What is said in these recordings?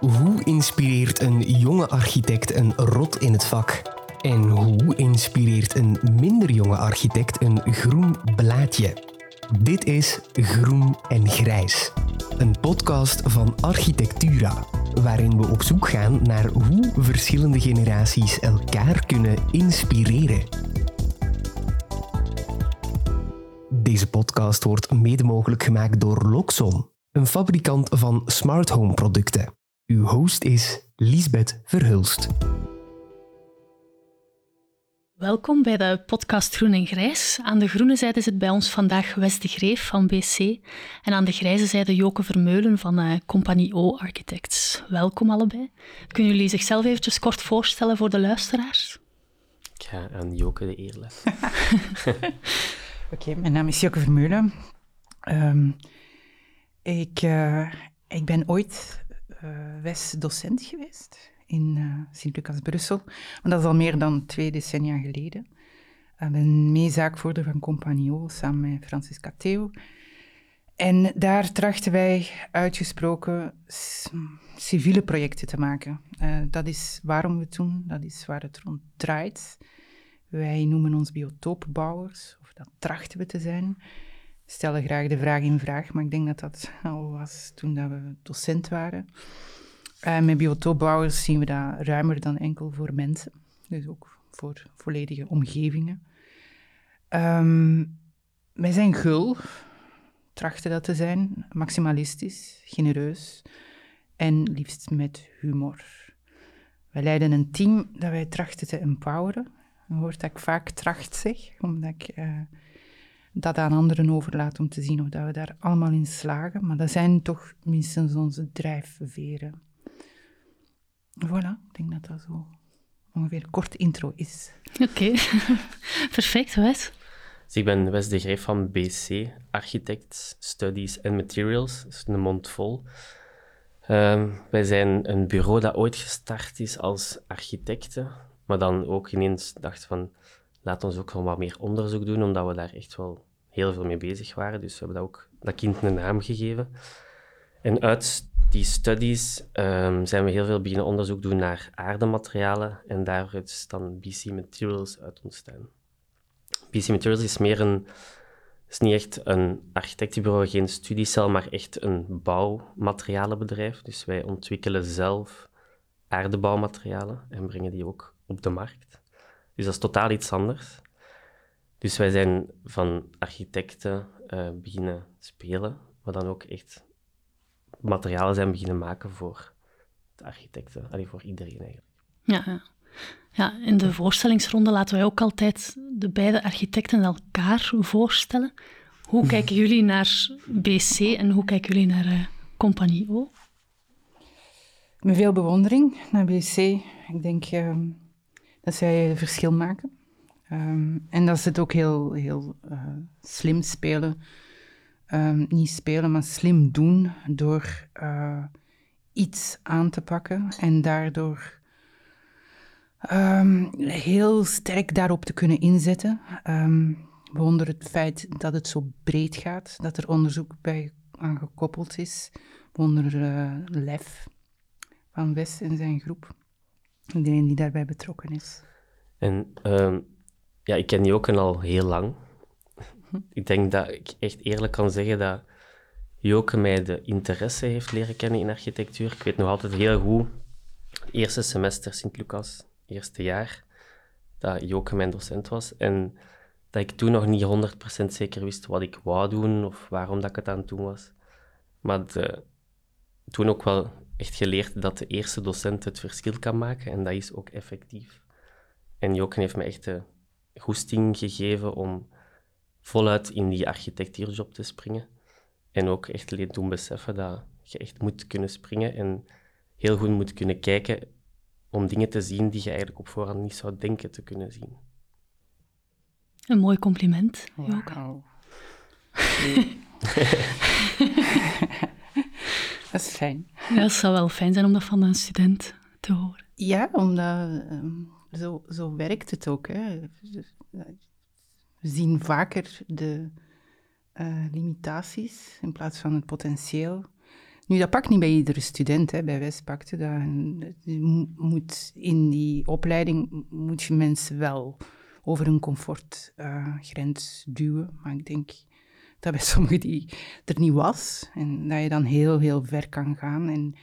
Hoe inspireert een jonge architect een rot in het vak? En hoe inspireert een minder jonge architect een groen blaadje? Dit is Groen en Grijs, een podcast van Architectura, waarin we op zoek gaan naar hoe verschillende generaties elkaar kunnen inspireren. Deze podcast wordt mede mogelijk gemaakt door Loxon, een fabrikant van smart home producten. Uw host is Liesbeth Verhulst. Welkom bij de podcast Groen en Grijs. Aan de groene zijde zit bij ons vandaag Wes de Greef van BC en aan de grijze zijde Joke Vermeulen van uh, Compagnie O Architects. Welkom allebei. Kunnen jullie zichzelf eventjes kort voorstellen voor de luisteraars? Ik ga aan Joke de eer laten. Oké, mijn naam is Joke Vermeulen. Um, ik, uh, ik ben ooit uh, West-docent geweest in uh, Sint-Lucas, Brussel. Maar dat is al meer dan twee decennia geleden. Ik ben meezaakvoerder van Compagnie samen met Francisca Theo. En daar trachten wij uitgesproken civiele projecten te maken. Uh, dat is waarom we doen, dat is waar het rond draait. Wij noemen ons biotoopbouwers, of dat trachten we te zijn stellen graag de vraag in vraag, maar ik denk dat dat al was toen dat we docent waren. Uh, met biotoopbouwers zien we dat ruimer dan enkel voor mensen, dus ook voor volledige omgevingen. Um, wij zijn gul, trachten dat te zijn, maximalistisch, genereus en liefst met humor. Wij leiden een team dat wij trachten te empoweren. Je hoort dat ik vaak tracht zeg, omdat ik... Uh, dat aan anderen overlaat om te zien of dat we daar allemaal in slagen. Maar dat zijn toch minstens onze drijfveren. Voilà, ik denk dat dat zo ongeveer een kort intro is. Oké, perfect, Wes. Dus ik ben Wes de Greef van BC, Architects, Studies and Materials. Dat is een mond vol. Um, wij zijn een bureau dat ooit gestart is als architecten, maar dan ook ineens dacht van, laat ons ook gewoon wat meer onderzoek doen, omdat we daar echt wel heel veel mee bezig waren. Dus we hebben dat ook dat kind een naam gegeven. En uit die studies um, zijn we heel veel beginnen onderzoek doen naar aardematerialen en daaruit is dan BC Materials uit ontstaan. BC Materials is meer een, is niet echt een architectenbureau, geen studiecel, maar echt een bouwmaterialenbedrijf. Dus wij ontwikkelen zelf aardebouwmaterialen en brengen die ook op de markt. Dus dat is totaal iets anders. Dus wij zijn van architecten uh, beginnen spelen, maar dan ook echt materialen zijn beginnen maken voor de architecten, allee, voor iedereen eigenlijk. Ja, ja. ja, in de voorstellingsronde laten wij ook altijd de beide architecten elkaar voorstellen. Hoe kijken jullie naar BC en hoe kijken jullie naar uh, Compagnie O? Met veel bewondering naar BC. Ik denk uh, dat zij verschil maken. Um, en dat ze het ook heel, heel uh, slim spelen. Um, niet spelen, maar slim doen door uh, iets aan te pakken en daardoor um, heel sterk daarop te kunnen inzetten. Bewonder het feit dat het zo breed gaat, dat er onderzoek bij aan gekoppeld is. Bewonder uh, lef van Wes en zijn groep. Iedereen die daarbij betrokken is. En ja, ik ken ook al heel lang. Ik denk dat ik echt eerlijk kan zeggen dat Joke mij de interesse heeft leren kennen in architectuur. Ik weet nog altijd heel goed, eerste semester Sint-Lucas, eerste jaar, dat Joke mijn docent was. En dat ik toen nog niet 100% zeker wist wat ik wou doen of waarom dat ik het aan het doen was. Maar toen ook wel echt geleerd dat de eerste docent het verschil kan maken en dat is ook effectief. En Joke heeft me echt de goesting gegeven om voluit in die architectuurjob te springen. En ook echt alleen doen beseffen dat je echt moet kunnen springen en heel goed moet kunnen kijken om dingen te zien die je eigenlijk op voorhand niet zou denken te kunnen zien. Een mooi compliment, wow. dat is fijn. Ja, het zou wel fijn zijn om dat van een student te horen. Ja, omdat um, zo, zo werkt het ook. Hè. We zien vaker de uh, limitaties in plaats van het potentieel. Nu, dat pakt niet bij iedere student, hè, bij West pakte dat. Moet in die opleiding moet je mensen wel over hun comfortgrens uh, duwen. Maar ik denk dat bij sommigen die er niet was. En dat je dan heel, heel ver kan gaan. En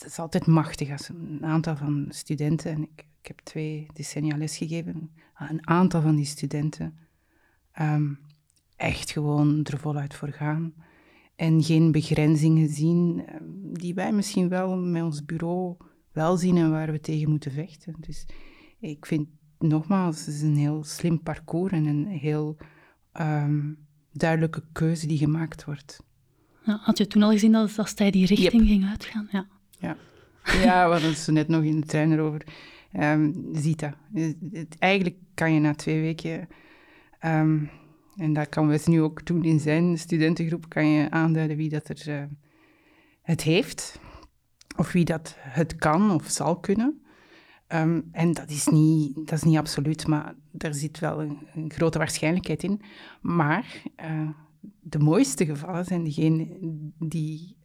het is, altijd machtig als een aantal van studenten, en ik, ik heb twee decennia lesgegeven, een aantal van die studenten um, echt gewoon er voluit voor gaan. En geen begrenzingen zien um, die wij misschien wel met ons bureau wel zien en waar we tegen moeten vechten. Dus ik vind nogmaals, het is een heel slim parcours en een heel um, duidelijke keuze die gemaakt wordt. Ja, had je toen al gezien dat, dat hij die richting ging uitgaan? Ja. Ja. ja, we hadden net nog in de trein erover. Um, Zita. Eigenlijk kan je na twee weken, um, en dat kan Wes nu ook doen in zijn studentengroep, kan je aanduiden wie dat er uh, het heeft. Of wie dat het kan of zal kunnen. Um, en dat is, niet, dat is niet absoluut, maar er zit wel een, een grote waarschijnlijkheid in. Maar uh, de mooiste gevallen zijn degenen die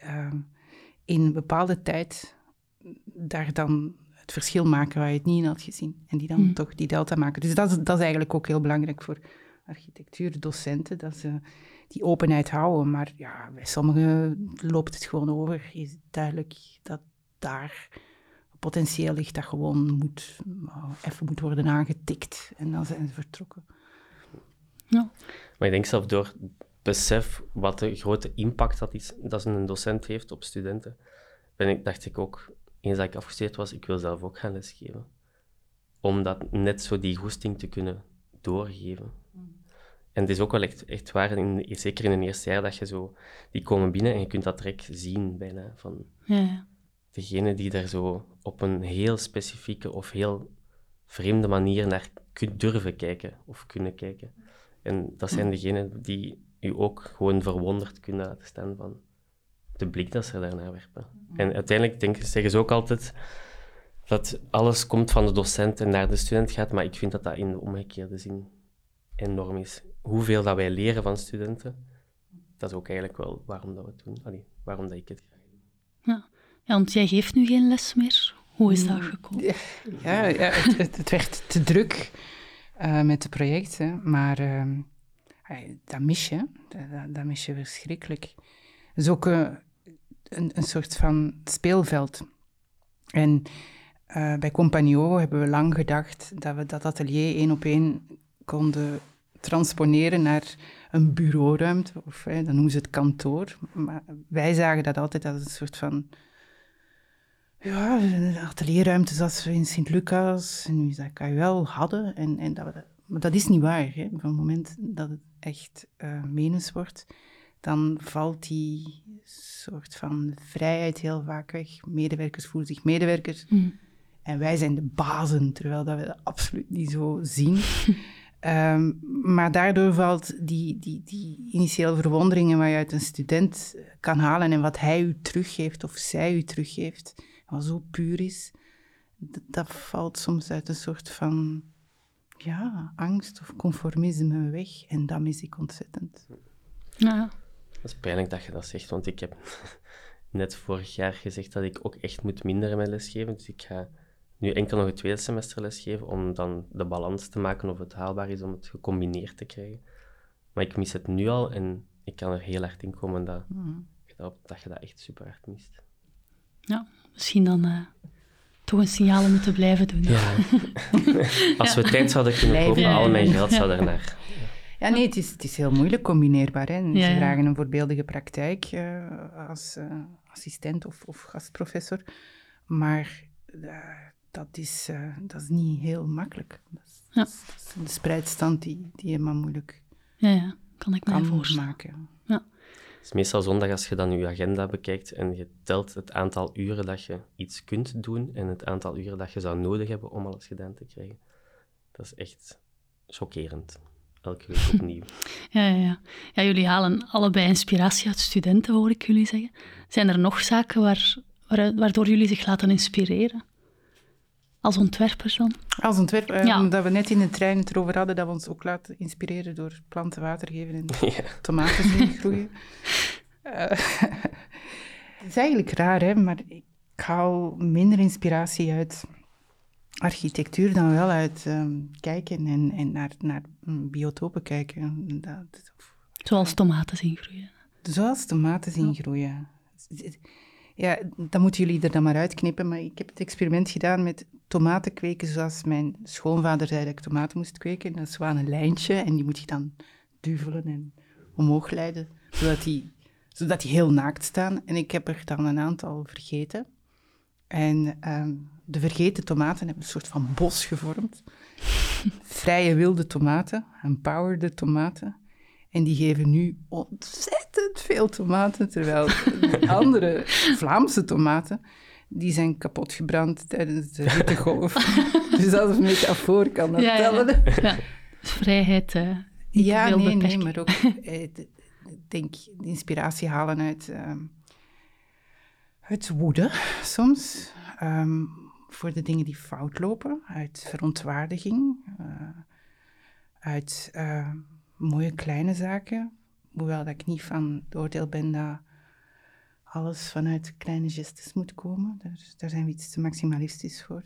in een bepaalde tijd daar dan het verschil maken waar je het niet in had gezien. En die dan mm. toch die delta maken. Dus dat is, dat is eigenlijk ook heel belangrijk voor architectuurdocenten, dat ze die openheid houden. Maar ja, bij sommigen loopt het gewoon over. Is duidelijk dat daar potentieel ligt dat gewoon moet, uh, even moet worden aangetikt. En dan zijn ze vertrokken. Ja. Maar ik denk zelf door besef wat de grote impact dat, is, dat een docent heeft op studenten, ben ik, dacht ik ook, eens dat ik afgestudeerd was, ik wil zelf ook gaan lesgeven. Om dat net zo die goesting te kunnen doorgeven. Mm. En het is ook wel echt, echt waar, in, zeker in het eerste jaar, dat je zo... Die komen binnen en je kunt dat direct zien, bijna. Van ja, Degene die daar zo op een heel specifieke of heel vreemde manier naar kunt durven kijken of kunnen kijken. En dat zijn degenen die u ook gewoon verwonderd kunnen laten staan van de blik dat ze daarnaar werpen. En uiteindelijk denk, zeggen ze ook altijd dat alles komt van de docent en naar de student gaat, maar ik vind dat dat in de omgekeerde zin enorm is. Hoeveel dat wij leren van studenten, dat is ook eigenlijk wel waarom dat we het doen. Allee, waarom dat ik het graag doe. Ja. ja, want jij geeft nu geen les meer. Hoe is dat mm. gekomen? Ja, ja het, het, werd te druk uh, met de projecten, maar uh, dat mis je. Dat, dat, mis je verschrikkelijk. Het is ook uh, een, een soort van speelveld. En uh, bij Compagno hebben we lang gedacht dat we dat atelier één op één konden transponeren naar een bureauruimte, of dan noemen ze het kantoor. Maar wij zagen dat altijd als een soort van ja, atelierruimte zoals we in Sint-Lucas en UZKUL hadden. En, en dat we maar dat is niet waar. Hè. Van het moment dat het echt uh, menens wordt, dan valt die soort van vrijheid heel vaak weg. Medewerkers voelen zich medewerkers. Mm. En wij zijn de bazen, terwijl dat we dat absoluut niet zo zien. um, maar daardoor valt die, die, die initiële verwonderingen waar je uit een student kan halen en wat hij u teruggeeft of zij u teruggeeft, wat zo puur is, dat valt soms uit een soort van ja, angst of conformisme weg. En dat mis ik ontzettend. Ja. Dat is pijnlijk dat je dat zegt, want ik heb net vorig jaar gezegd dat ik ook echt moet minderen met lesgeven. Dus ik ga nu enkel nog het tweede semester lesgeven om dan de balans te maken of het haalbaar is om het gecombineerd te krijgen. Maar ik mis het nu al en ik kan er heel hard in komen dat, mm. dat, dat je dat echt super hard mist. Ja, misschien dan uh, toch een signaal om te blijven doen. Ja. Als we tijd zouden kunnen kopen, al mijn geld zou daarnaar. Ja, nee, het is, het is heel moeilijk combineerbaar. Hè. Ze vragen een voorbeeldige praktijk uh, als uh, assistent of, of, gastprofessor. Maar uh, dat, is, dat is niet heel makkelijk. Dat is, ja. dat is een spreidstand die, die helemaal moeilijk ja, ja. kan ik me voorstellen. maken. Het is meestal zondag als je dan je agenda bekijkt en je telt het aantal uren dat je iets kunt doen en het aantal uren dat je zou nodig hebben om alles gedaan te krijgen. Dat is echt chockerend. Elke week opnieuw. ja, ja, ja. ja, jullie halen allebei inspiratie uit studenten, hoor ik jullie zeggen. Zijn er nog zaken waar, waardoor jullie zich laten inspireren? Als ontwerpers dan? Als ontwerper, eh, ja. omdat we net in de trein het erover hadden dat we ons ook laten inspireren door planten water geven en tomaten zien groeien. Uh, Het is eigenlijk raar, hè, maar ik haal minder inspiratie uit architectuur dan wel uit ehm, kijken en, en naar, naar biotopen kijken. Dat, Zoals tomaten zien groeien. Zoals tomaten zien groeien. Ja, dan moeten jullie er dan maar uitknippen, maar ik heb het experiment gedaan met tomaten kweken zoals mijn schoonvader zei dat ik tomaten moest kweken. Dat is wel een lijntje en die moet je dan duvelen en omhoog leiden, zodat die, zodat die heel naakt staan. En ik heb er dan een aantal vergeten. En ehm, de vergeten tomaten hebben een soort van bos gevormd. Vrije wilde tomaten, empowered tomaten. En die geven nu ontzettend veel tomaten, terwijl de andere Vlaamse tomaten, die zijn kapot gebrand tijdens de hittegolf. dus als een metafoor kan dat ja, tellen. Ja, ja. Vrijheid. Uh, ja, nee, nee, maar ook, eh, denk, inspiratie halen uit, uit woede soms. Um, voor de dingen die fout lopen, uit verontwaardiging, uh, uit uh, mooie kleine zaken. Hoewel dat ik niet van het oordeel ben dat alles vanuit kleine gestes moet komen. Daar, daar zijn we iets te maximalistisch voor.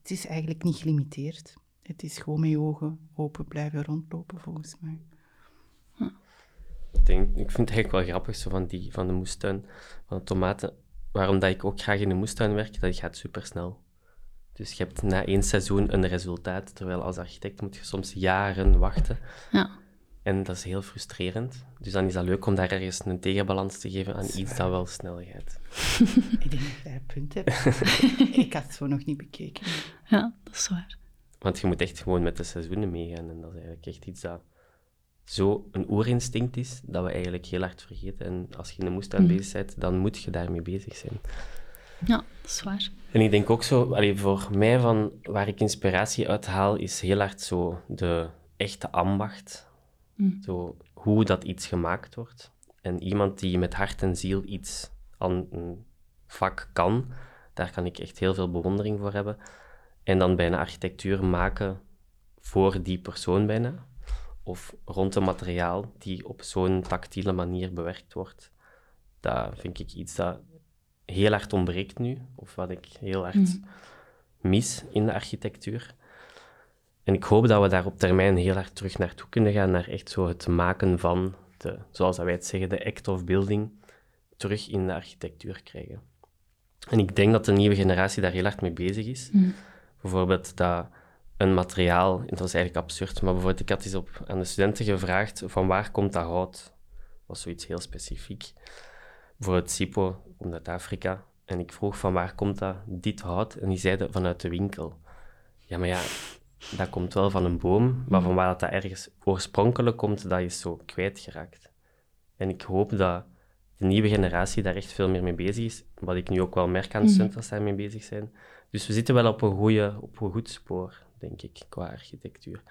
Het is eigenlijk niet gelimiteerd. Het is gewoon met je ogen open blijven rondlopen, volgens mij. Ik, denk, ik vind het eigenlijk wel grappig, zo van, die, van de moestuin, van de tomaten. Waarom dat ik ook graag in de moestuin werk, dat gaat supersnel. Dus je hebt na één seizoen een resultaat, terwijl als architect moet je soms jaren wachten. Ja. En dat is heel frustrerend. Dus dan is dat leuk om daar ergens een tegenbalans te geven aan iets dat wel snel gaat. ik denk dat jij een punt hebt. ik had het zo nog niet bekeken. Ja, dat is waar. Want je moet echt gewoon met de seizoenen meegaan. En dat is eigenlijk echt iets dat zo een oerinstinct is, dat we eigenlijk heel hard vergeten. En als je in de moestuin mm. bezig bent, dan moet je daarmee bezig zijn. Ja, dat is waar. En ik denk ook zo, allee, voor mij van waar ik inspiratie uit haal, is heel hard zo de echte ambacht. Mm. Zo, hoe dat iets gemaakt wordt. En iemand die met hart en ziel iets aan een vak kan, daar kan ik echt heel veel bewondering voor hebben. En dan bijna architectuur maken voor die persoon bijna. Of rond een materiaal die op zo'n tactiele manier bewerkt wordt. Dat vind ik iets dat heel hard ontbreekt nu, of wat ik heel hard mm. mis in de architectuur. En ik hoop dat we daar op termijn heel hard terug naartoe kunnen gaan, naar echt zo het maken van, de, zoals wij het zeggen, de act of building, terug in de architectuur krijgen. En ik denk dat de nieuwe generatie daar heel hard mee bezig is. Mm. Bijvoorbeeld dat een materiaal, dat was eigenlijk absurd, maar bijvoorbeeld ik had eens op, aan de studenten gevraagd van waar komt dat hout? Dat was zoiets heel specifiek. Bijvoorbeeld Sipo komt uit Afrika. En ik vroeg van waar komt dat, dit hout? En die zeiden vanuit de winkel. Ja, maar ja, dat komt wel van een boom, maar van waar dat ergens oorspronkelijk komt, dat is zo kwijtgeraakt. En ik hoop dat de nieuwe generatie daar echt veel meer mee bezig is. Wat ik nu ook wel merk aan de mhm. studenten dat zij mee bezig zijn. Dus we zitten wel op een, goede, op een goed spoor, denk ik, qua architectuur.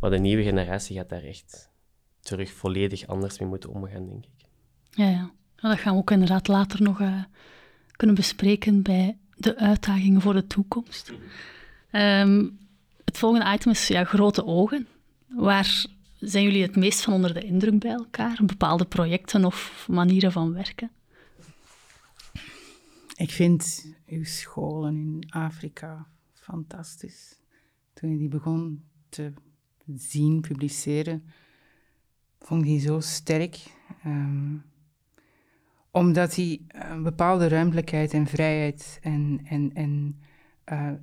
Maar de nieuwe generatie gaat daar echt terug volledig anders mee moeten omgaan, denk ik. Ja, ja. Dat gaan we ook inderdaad later nog uh, kunnen bespreken bij de uitdagingen voor de toekomst. Um, het volgende item is ja, grote ogen. Waar zijn jullie het meest van onder de indruk bij elkaar? Bepaalde projecten of manieren van werken? Ik vind uw scholen in Afrika fantastisch. Toen je die begon te zien, publiceren, vond ik die zo sterk. Um, omdat die een bepaalde ruimtelijkheid en vrijheid en, en, en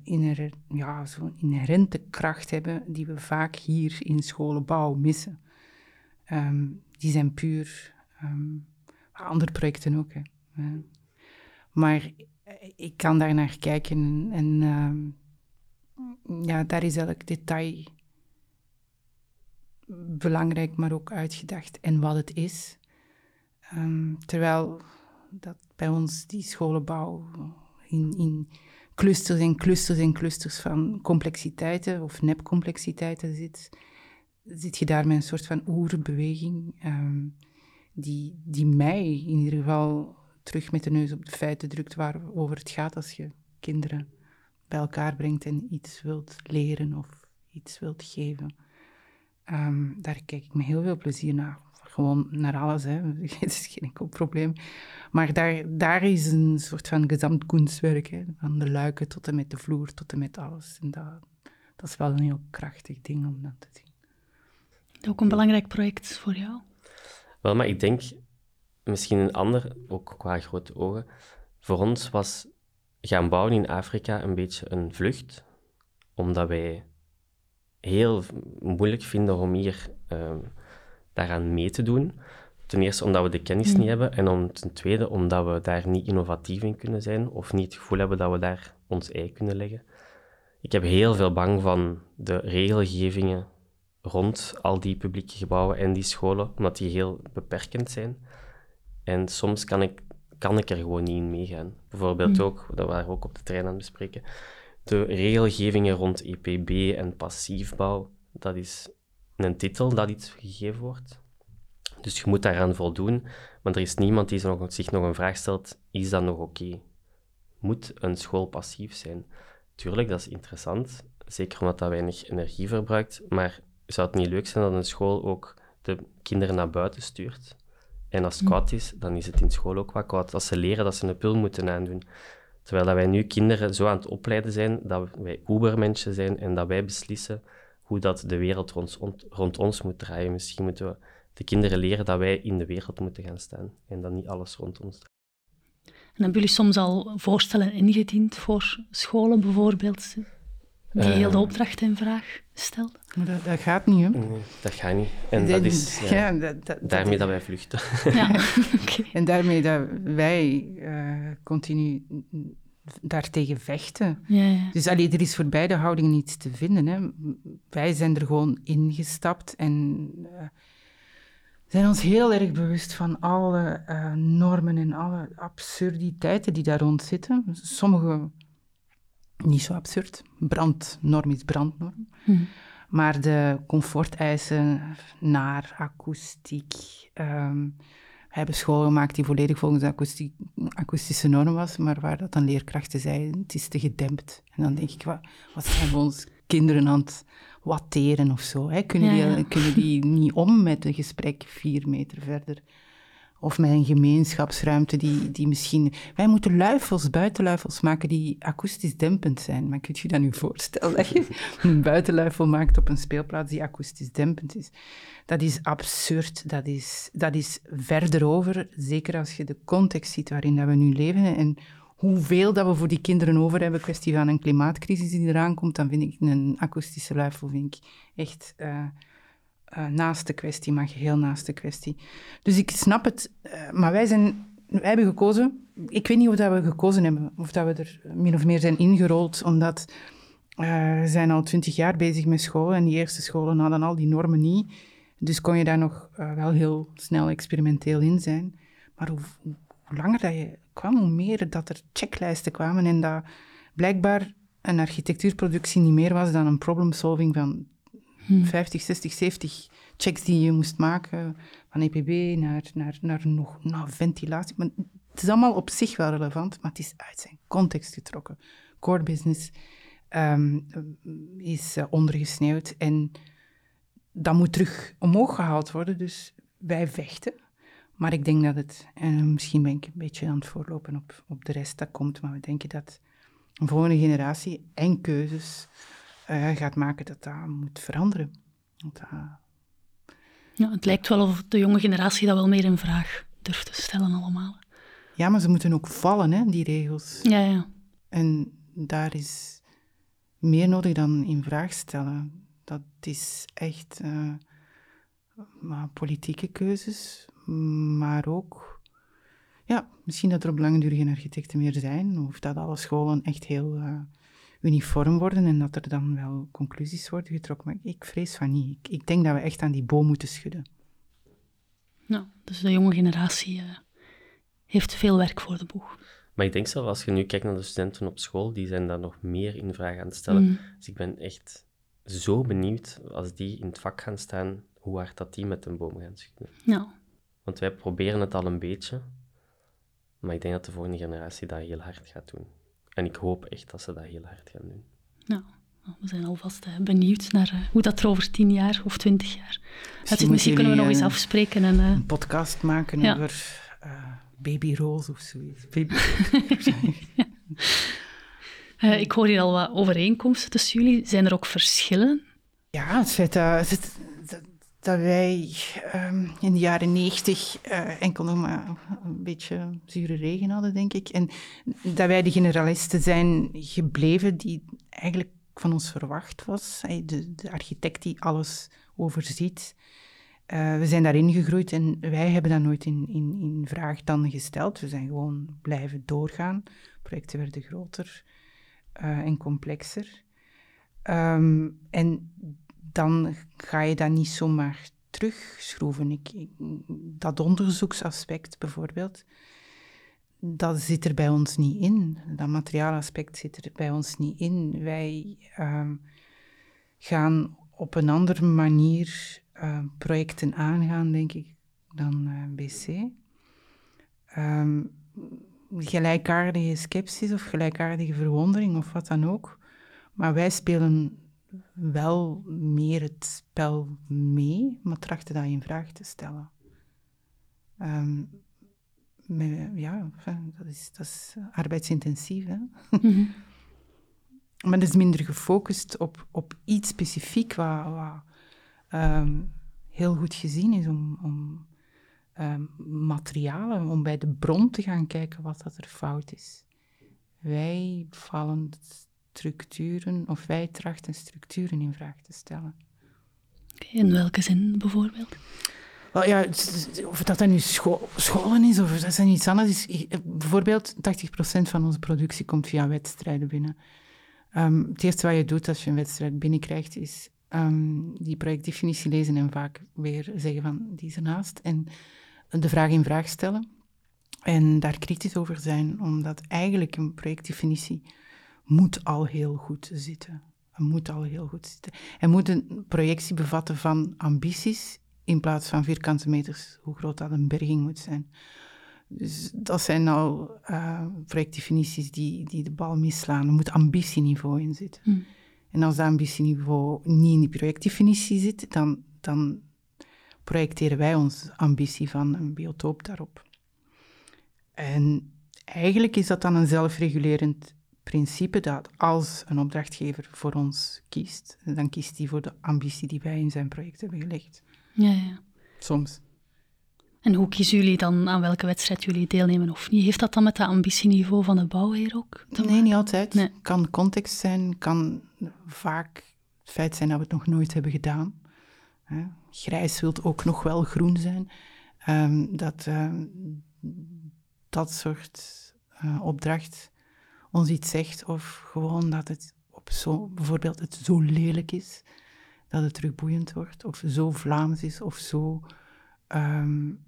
inher, ja, zo'n inherente kracht hebben die we vaak hier in scholenbouw missen. Um, die zijn puur. Um, andere projecten ook. Hè. Maar ik kan daar naar kijken en um, ja, daar is elk detail belangrijk, maar ook uitgedacht en wat het is. terwijl dat bij ons die scholenbouw in, in clusters en clusters en clusters van complexiteiten of nepcomplexiteiten zit, zit je daar met een soort van oerbeweging um, die, die mij in ieder geval terug met de neus op de feiten drukt waarover het gaat als je kinderen bij elkaar brengt en iets wilt leren of iets wilt geven. Um, daar kijk ik met heel veel plezier naar. Gewoon naar alles. Hè. Het is geen enkel probleem. Maar daar, daar is een soort van gezamtkunstwerk. Hè. Van de luiken tot en met de vloer, tot en met alles. En dat, dat is wel een heel krachtig ding om dat te zien. Ook een belangrijk project voor jou? Wel, maar ik denk misschien een ander, ook qua grote ogen. Voor ons was gaan bouwen in Afrika een beetje een vlucht, omdat wij heel moeilijk vinden om hier uh, daaraan mee te doen. Ten eerste omdat we de kennis niet hebben en om, ten tweede omdat we daar niet innovatief in kunnen zijn of niet het gevoel hebben dat we daar ons ei kunnen leggen. Ik heb heel veel bang van de regelgevingen rond al die publieke gebouwen en die scholen, omdat die heel beperkend zijn. En soms kan ik, kan ik er gewoon niet in meegaan. Bijvoorbeeld mm. ook, dat waren we ook op de trein aan het bespreken, de regelgevingen rond EPB en passiefbouw, dat is een titel dat iets gegeven wordt. Dus je moet daaraan voldoen, maar er is niemand die zich nog een vraag stelt, is dat nog oké? Moet een school passief zijn? Tuurlijk, dat is interessant, zeker omdat dat weinig energie verbruikt, maar zou het niet leuk zijn dat een school ook de kinderen naar buiten stuurt? En als het hm. koud is, dan is het in school ook wat koud. Als ze leren dat ze een pil moeten aandoen. Terwijl dat wij nu kinderen zo aan het opleiden zijn, dat wij ubermensen zijn en dat wij beslissen hoe dat de wereld rond, rond ons moet draaien. Misschien moeten we de kinderen leren dat wij in de wereld moeten gaan staan en dat niet alles rond ons draait. En hebben jullie soms al voorstellen ingediend voor scholen bijvoorbeeld, die heel de eh. opdracht in vraag stelt? Dat, dat, gaat niet, hè? Nee, dat gaat niet. En dat is ja, dat, dat, daarmee dat wij vluchten. Ja, okay. En daarmee dat wij uh, continu daartegen vechten. Ja, ja. Dus allee, er is voor beide houdingen niets te vinden. Hè. Wij zijn er gewoon ingestapt en uh, zijn ons heel erg bewust van alle uh, normen en alle absurditeiten die daar rond zitten. Sommige niet zo absurd. Brandnorm is brandnorm. Hm. Maar de comforteisen naar akoestiek. Um, we hebben school gemaakt die volledig volgens de akoestische norm was, maar waar dat dan leerkrachten zeiden, het is te gedempt. En dan denk ik, wat, wat zijn we ons kinderen aan het watteren of zo? Hè? Kunnen, die, kunnen die niet om met een gesprek vier meter verder? Of met een gemeenschapsruimte die, die misschien... Wij moeten luifels, buitenluifels maken die akoestisch dempend zijn. Maar kunt je dat nu voorstellen, dat je een buitenluifel maakt op een speelplaats die akoestisch dempend is? Dat is absurd, dat is, dat is verder over, zeker als je de context ziet waarin dat we nu leven en hoeveel dat we voor die kinderen over hebben, kwestie van een klimaatcrisis die eraan komt, dan vind ik een akoestische luifel vind ik echt... Uh, uh, naast de kwestie, maar geheel naast de kwestie. Dus ik snap het, uh, maar wij, zijn, wij hebben gekozen. Ik weet niet of dat we gekozen hebben, of dat we er min of meer zijn ingerold, omdat we zijn al twintig jaar bezig met scholen en die eerste scholen hadden al die normen niet. Dus kon je daar nog wel heel snel experimenteel in zijn. Maar hoe, hoe, langer dat je kwam, hoe meer dat er checklijsten kwamen en dat blijkbaar een architectuurproductie niet meer was dan een problem-solving van 50, 60, 70 checks die je moest maken, van EPB naar, naar, naar nog naar ventilatie. Maar het is allemaal op zich wel relevant, maar het is uit zijn context getrokken. Core business um, is uh, ondergesneeuwd en dat moet terug omhoog gehaald worden. Dus wij vechten. Maar ik denk dat het, en misschien ben ik een beetje aan het voorlopen op, op de rest dat komt, maar we denken dat een volgende generatie en keuzes uh, gaat maken dat dat moet veranderen. Dat, ja, het lijkt wel of de jonge generatie dat wel meer in vraag durft te stellen allemaal. Ja, maar ze moeten ook vallen, hè, die regels. Ja, ja. En daar is meer nodig dan in vraag stellen. Dat is echt uh, maar politieke keuzes, maar ook... Ja, misschien dat er op lange duur geen architecten meer zijn, of dat alle scholen echt heel... Uniform worden en dat er dan wel conclusies worden getrokken. Maar ik vrees van niet. Ik, ik denk dat we echt aan die boom moeten schudden. Nou, dus de jonge generatie uh, heeft veel werk voor de boeg. Maar ik denk zelf, als je nu kijkt naar de studenten op school, die zijn daar nog meer in vraag aan het stellen. Mm. Dus ik ben echt zo benieuwd als die in het vak gaan staan, hoe hard dat die met een boom gaan schudden. Ja. Want wij proberen het al een beetje, maar ik denk dat de volgende generatie dat heel hard gaat doen. En ik hoop echt dat ze dat heel hard gaan doen. Nou, We zijn alvast uh, benieuwd naar uh, hoe dat er over tien jaar of twintig jaar Misschien, misschien kunnen we nog eens uh, afspreken. En, een podcast maken ja. over Baby Rose of zoiets. Baby ja. ik hoor hier al wat overeenkomsten tussen jullie. Zijn er ook verschillen? Ja, het feit dat, dat, dat wij um, in de jaren negentig uh, enkel nog maar een beetje zure regen hadden, denk ik. En dat wij de generalisten zijn gebleven die eigenlijk van ons verwacht was. De, de architect die alles overziet. Uh, we zijn daarin gegroeid en wij hebben dat nooit in, in, in vraag dan gesteld. We zijn gewoon blijven doorgaan. Projecten werden groter uh, en complexer. Um, en dan ga je dat niet zomaar terugschroeven. Ik, dat onderzoeksaspect bijvoorbeeld, dat zit er bij ons niet in. Dat materiaalaspect zit er bij ons niet in. Wij uh, gaan op een andere manier uh, projecten aangaan, denk ik, dan uh, BC. Um, gelijkaardige sceptisch of gelijkaardige verwondering of wat dan ook. Maar wij spelen wel meer het spel mee, maar trachten dat in vraag te stellen. Um, met, ja, dat is, dat is arbeidsintensief. Hè? Mm-hmm. maar dat is minder gefocust op, op iets specifiek wat, wat um, heel goed gezien is om, om um, materialen, om bij de bron te gaan kijken wat dat er fout is. Wij vallen structuren, of wij trachten structuren in vraag te stellen. In welke zin bijvoorbeeld? Well, ja, of dat dan nu scho scholen is of dat is iets anders is. Bijvoorbeeld, 80% van onze productie komt via wedstrijden binnen. Um, het eerste wat je doet als je een wedstrijd binnenkrijgt, is um, die projectdefinitie lezen en vaak weer zeggen van die is ernaast. En de vraag in vraag stellen. En daar kritisch over zijn, omdat eigenlijk een projectdefinitie moet al heel goed zitten. Het moet al heel goed zitten. Er moet een projectie bevatten van ambities in plaats van vierkante meters, hoe groot dat een berging moet zijn. Dus dat zijn al uh, projectdefinities die, die de bal misslaan. Er moet ambitieniveau in zitten. Mm. En als dat ambitieniveau niet in die projectdefinitie zit, dan, dan projecteren wij onze ambitie van een biotoop daarop. En eigenlijk is dat dan een zelfregulerend principe dat als een opdrachtgever voor ons kiest, dan kiest hij voor de ambitie die wij in zijn project hebben gelegd. Ja, ja. Soms. En hoe kiezen jullie dan aan welke wedstrijd jullie deelnemen of niet? Heeft dat dan met dat ambitieniveau van de bouwheer ook? Nee, niet altijd. Nee. Kan context zijn, kan vaak het feit zijn dat we het nog nooit hebben gedaan. Grijs wil ook nog wel groen zijn. Um, dat, uh, dat soort uh, opdracht ons iets zegt, of gewoon dat het op zo, bijvoorbeeld het zo lelijk is dat het terug boeiend wordt, of zo Vlaams is, of zo um,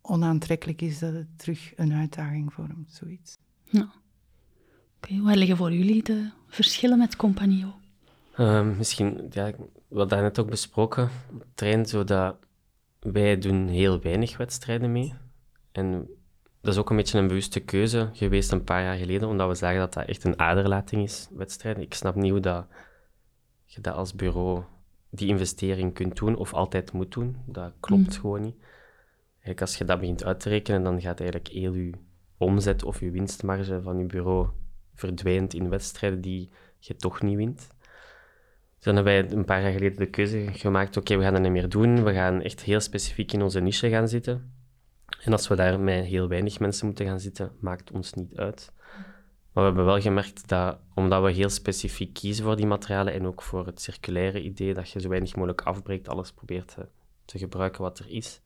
onaantrekkelijk is dat het terug een uitdaging vormt, zoiets. Ja. Oké, okay, waar liggen voor jullie de verschillen met Compagnie uh, misschien, ja, we hadden net ook besproken, trein, zodat wij doen heel weinig wedstrijden mee. En dat is ook een beetje een bewuste keuze geweest een paar jaar geleden, omdat we zagen dat dat echt een aderlating is, wedstrijden. Ik snap niet hoe dat, je dat als bureau die investering kunt doen of altijd moet doen. Dat klopt mm. gewoon niet. Eigenlijk als je dat begint uit te rekenen, dan gaat eigenlijk heel je omzet of je winstmarge van je bureau verdwijnt in wedstrijden die je toch niet wint. Dus dan hebben wij een paar jaar geleden de keuze gemaakt, oké, we gaan dat niet meer doen. We gaan echt heel specifiek in onze niche gaan zitten. En als we daar met heel weinig mensen moeten gaan zitten, maakt ons niet uit. Maar we hebben wel gemerkt dat, omdat we heel specifiek kiezen voor die materialen en ook voor het circulaire idee, dat je zo weinig mogelijk afbreekt, alles probeert te, gebruiken wat er is,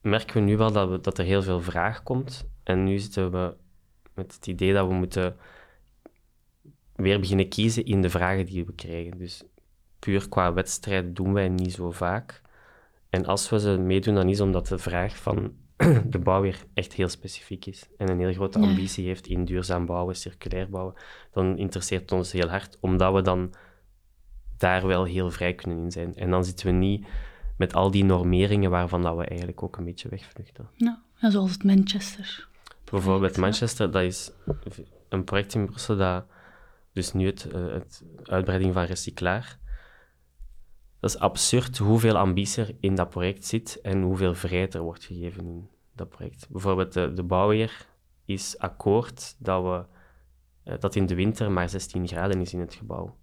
merken we nu wel dat, we, dat er heel veel vraag komt. En nu zitten we met het idee dat we moeten weer beginnen kiezen in de vragen die we krijgen. Dus puur qua wedstrijd doen wij niet zo vaak. En als we ze meedoen, dan is omdat de vraag van de bouw weer echt heel specifiek is en een heel grote ambitie heeft in duurzaam bouwen, circulair bouwen, dan interesseert het ons heel hard, omdat we dan daar wel heel vrij kunnen in zijn. En dan zitten we niet met al die normeringen waarvan dat we eigenlijk ook een beetje wegvluchten. Ja, zoals het Manchester. Bijvoorbeeld Manchester, dat is een project in Brussel dat Dus nu het, uh, het uitbreiding van recyclaar. Dat is absurd hoeveel ambitie er in dat project zit en hoeveel vrijheid er wordt gegeven in dat project. Bijvoorbeeld de, de bouwheer is akkoord dat, we, uh, dat in de winter maar 16 graden is in het gebouw.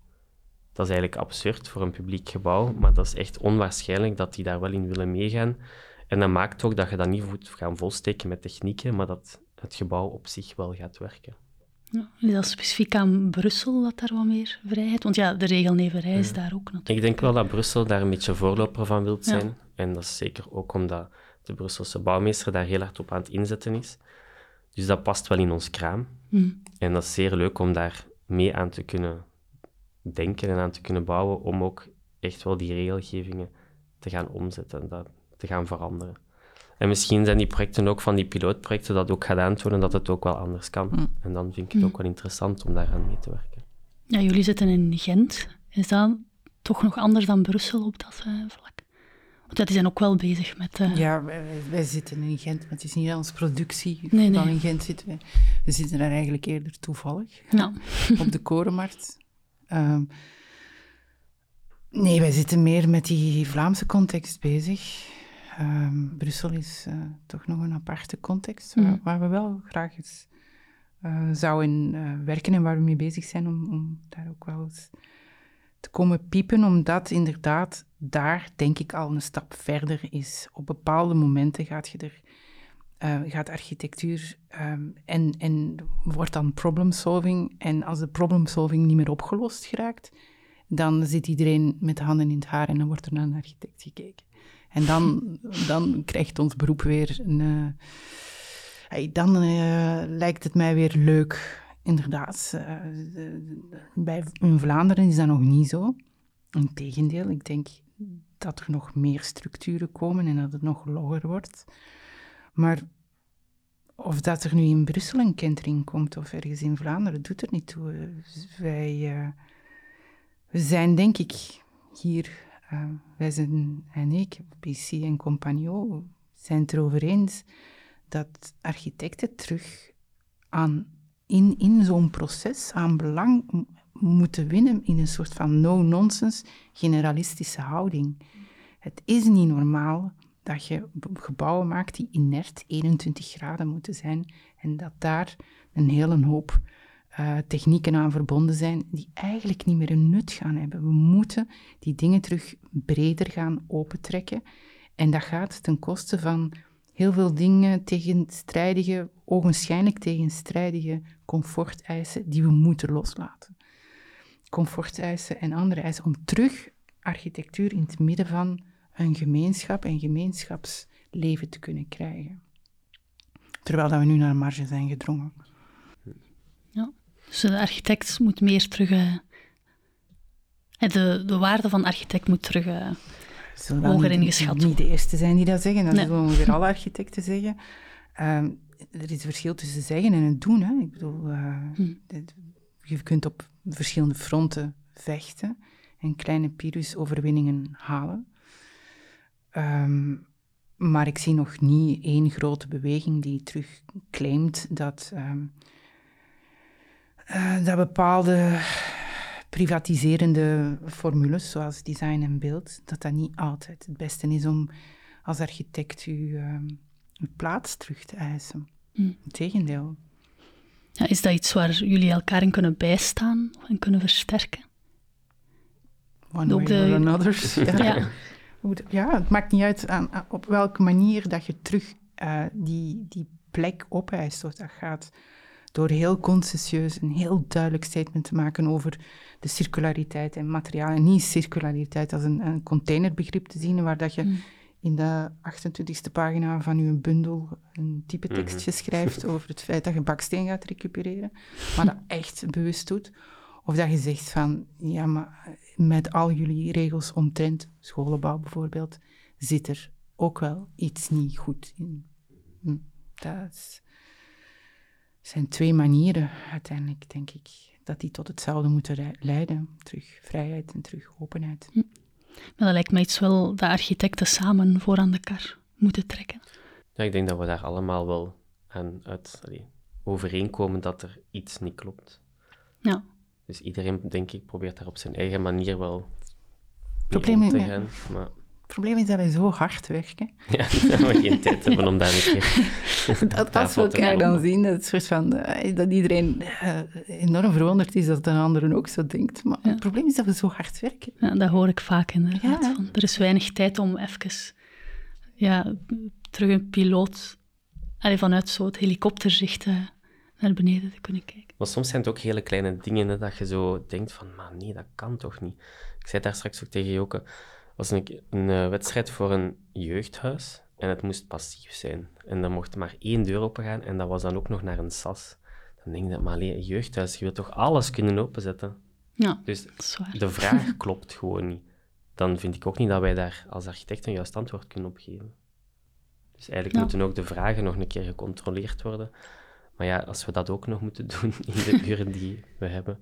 Dat is eigenlijk absurd voor een publiek gebouw, maar dat is echt onwaarschijnlijk dat die daar wel in willen meegaan. En dat maakt ook dat je dat niet moet gaan volsteken met technieken, maar dat het gebouw op zich wel gaat werken. Ja, is dat specifiek aan Brussel dat daar wat meer vrijheid? Want ja, de regelneverij is daar ook natuurlijk. Ik denk wel dat Brussel daar een beetje voorloper van wilt zijn. Ja. En dat is zeker ook omdat de Brusselse bouwmeester daar heel hard op aan het inzetten is. Dus dat past wel in ons kraam. Mm. En dat is zeer leuk om daar mee aan te kunnen denken en aan te kunnen bouwen, om ook echt wel die regelgevingen te gaan omzetten en dat te gaan veranderen. En misschien zijn die projecten ook van die pilootprojecten dat ook gaat aantonen dat het ook wel anders kan. Mm. En dan vind ik het ook wel interessant om daaraan mee te werken. Ja, jullie zitten in Gent. Is dat toch nog anders dan Brussel op dat uh, vlak? Want die zijn ook wel bezig met... Uh... Ja, wij, wij, zitten in Gent, maar het is niet onze productie nee, dan nee. in Gent zitten. We, we zitten daar eigenlijk eerder toevallig. Ja. op de korenmarkt. Um, nee, wij zitten meer met die Vlaamse context bezig. Um, Brussel is uh, toch nog een aparte context, waar, Mm. waar we wel graag eens uh, zouden uh, werken en waar we mee bezig zijn om, om daar ook wel eens te komen piepen, omdat inderdaad daar denk ik al een stap verder is. Op bepaalde momenten gaat je er, gaat architectuur um, en, en wordt dan problem solving. En als de problem solving niet meer opgelost geraakt, dan zit iedereen met de handen in het haar en dan wordt er naar een architect gekeken. En dan, dan krijgt ons beroep weer een. Uh, hey, dan uh, lijkt het mij weer leuk. Inderdaad. Uh, bij, in Vlaanderen is dat nog niet zo. Integendeel, ik denk dat er nog meer structuren komen en dat het nog logger wordt. Maar of dat er nu in Brussel een kentering komt of ergens in Vlaanderen, doet er niet toe. Wij we zijn, denk ik, hier, uh, wij zijn en ik, BC en Compagno, zijn het erover eens dat architecten terug aan, in, in zo'n proces aan belang moeten winnen in een soort van no-nonsense generalistische houding. Het is niet normaal dat je gebouwen maakt die inert 21 graden moeten zijn en dat daar een hele hoop uh, technieken aan verbonden zijn die eigenlijk niet meer een nut gaan hebben. We moeten die dingen terug breder gaan opentrekken en dat gaat ten koste van heel veel dingen tegenstrijdige, ogenschijnlijk tegenstrijdige comforteisen die we moeten loslaten. Comforteisen en andere eisen om terug architectuur in het midden van een gemeenschap en gemeenschapsleven te kunnen krijgen. Terwijl dat we nu naar marge zijn gedrongen. Ja, dus de architect moet meer terug... Uh, de, de waarde van architect moet terug uh, hoger ingeschat worden. Niet de eerste zijn die dat zeggen, dat nee. zullen ongeveer alle architecten zeggen. Um, er is verschil tussen zeggen en het doen. Hè. Ik bedoel, uh, hm. je kunt op verschillende fronten vechten en kleine Pyrrhus-overwinningen halen. Um, maar ik zie nog niet één grote beweging die terug claimt dat, um, uh, dat bepaalde privatiserende formules, zoals design en beeld, dat dat niet altijd het beste is om als architect uw, um, uw plaats terug te eisen. Hm. Integendeel. Ja, is dat iets waar jullie elkaar in kunnen bijstaan en kunnen versterken? One way de... or another. ja. ja. Ja, het maakt niet uit aan, aan, op welke manier dat je terug uh, die, die plek opeist. Of dat gaat door heel conscientieus een heel duidelijk statement te maken over de circulariteit en materiaal. En niet circulariteit als een, een containerbegrip te zien, waar dat je mm. in de 28e pagina van je bundel een type tekstje mm-hmm. schrijft over het feit dat je baksteen gaat recupereren, maar dat echt bewust doet. Of dat je zegt van, ja, maar met al jullie regels omtrent scholenbouw bijvoorbeeld, zit er ook wel iets niet goed in. Dat is, zijn twee manieren uiteindelijk, denk ik, dat die tot hetzelfde moeten leiden. Terug vrijheid en terug openheid. Hm. Maar dat lijkt me iets wel dat architecten samen voor aan de kar moeten trekken. Ja, ik denk dat we daar allemaal wel aan uit allee, overeenkomen dat er iets niet klopt. Ja. Dus iedereen, denk ik, probeert daar op zijn eigen manier wel Probleem mee om te gaan. Maar Het probleem is dat wij zo hard werken. ja, dat we geen tijd hebben om daar een keer... Dat als we elkaar dan zien, dat, het soort van, eh, dat iedereen eh, enorm verwonderd is dat de anderen ook zo denkt. Maar het probleem is dat we zo hard werken. Ja, dat hoor ik vaak inderdaad. Ja. Van, er is weinig tijd om even ja, terug een piloot allee, vanuit zo het helikopterzicht eh, naar beneden te kunnen kijken. Maar soms zijn het ook hele kleine dingen hè, dat je zo denkt van, maar nee, dat kan toch niet. Ik zei daar straks ook tegen Joke, was een, een eh, wedstrijd voor een jeugdhuis en het moest passief zijn. En dan mocht maar één deur opengaan en dat was dan ook nog naar een sas. Dan denk je, maar alleen een jeugdhuis, je wilt toch alles kunnen openzetten? Ja, Dus de vraag klopt gewoon niet. Dan vind ik ook niet dat wij daar als architect een juist antwoord kunnen op geven. Dus eigenlijk Ja. moeten ook de vragen nog een keer gecontroleerd worden. Maar ja, als we dat ook nog moeten doen in de uren die we hebben.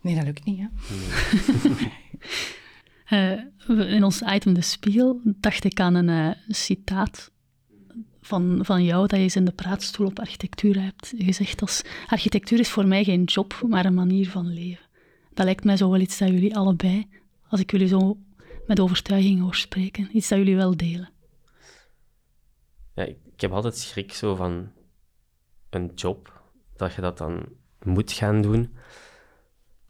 Nee, dat lukt niet. Hè? Eh, we- in ons item De Spiegel dacht ik aan een eh, citaat van, van jou dat je eens in de praatstoel op architectuur hebt gezegd als architectuur is voor mij geen job, maar een manier van leven. Dat lijkt mij zo wel iets dat jullie allebei, als ik jullie zo met overtuiging hoor spreken, iets dat jullie wel delen. Ja, ik, ik heb altijd schrik zo van een job, dat je dat dan moet gaan doen.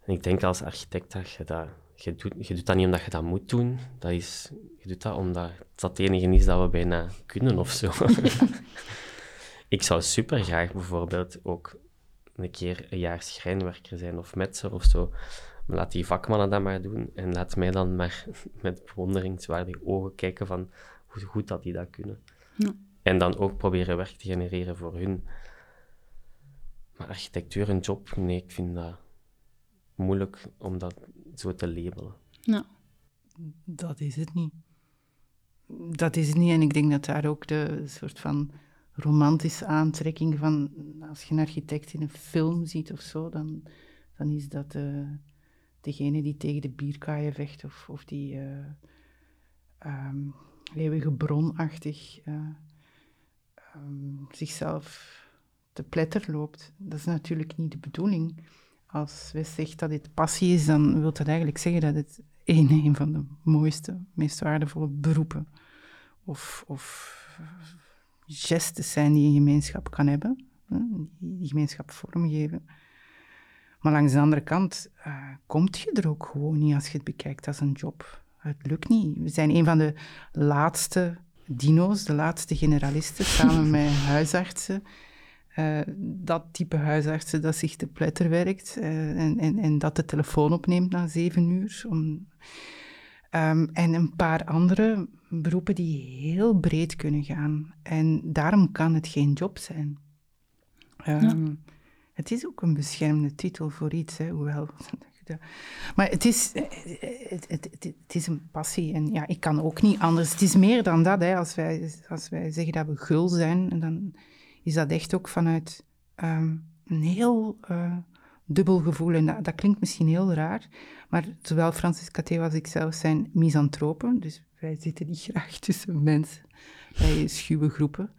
En ik denk als architect dat je dat... Je doet, je doet dat niet omdat je dat moet doen. Dat is, je doet dat omdat dat het enige is dat we bijna kunnen of zo. ik zou super graag bijvoorbeeld ook een keer een jaar schrijnwerker zijn of metser of zo. Maar laat die vakmannen dat maar doen en laat mij dan maar met bewonderingswaardige ogen kijken van hoe goed dat die dat kunnen. Ja. En dan ook proberen werk te genereren voor hun. Maar architectuur een job, nee, ik vind dat moeilijk om dat zo te labelen. Ja, Dat is het niet. Dat is het niet. En ik denk dat daar ook de soort van romantische aantrekking van... Als je een architect in een film ziet of zo, dan, dan is dat eh, degene die tegen de bierkaaien vecht of, of die eh ehm, eeuwige bronachtig eh, ehm, zichzelf te pletter loopt. Dat is natuurlijk niet de bedoeling. Als we zegt dat dit passie is, dan wil dat eigenlijk zeggen dat het een, een van de mooiste, meest waardevolle beroepen of, of gestes zijn die een gemeenschap kan hebben, die die gemeenschap vormgeven. Maar langs de andere kant uh, komt je er ook gewoon niet als je het bekijkt als een job. Het lukt niet. We zijn een van de laatste dino's, de laatste generalisten, samen met huisartsen. Uh, dat type huisartsen dat zich te pletter werkt uh, en, en, en, dat de telefoon opneemt na zeven uur. Om, um, en een paar andere beroepen die heel breed kunnen gaan. En daarom kan het geen job zijn. Um, ja. Het is ook een beschermde titel voor iets, hè, hoewel. Maar het is, het, het, het, het, is een passie en ja, ik kan ook niet anders. Het is meer dan dat. Hè. Als, wij, als wij zeggen dat we gul zijn, dan is dat echt ook vanuit um, een heel uh, dubbel gevoel. En dat, klinkt misschien heel raar, maar zowel Francis Caté als ik zelf zijn misantropen. Dus wij zitten niet graag tussen mensen, bij schuwe groepen.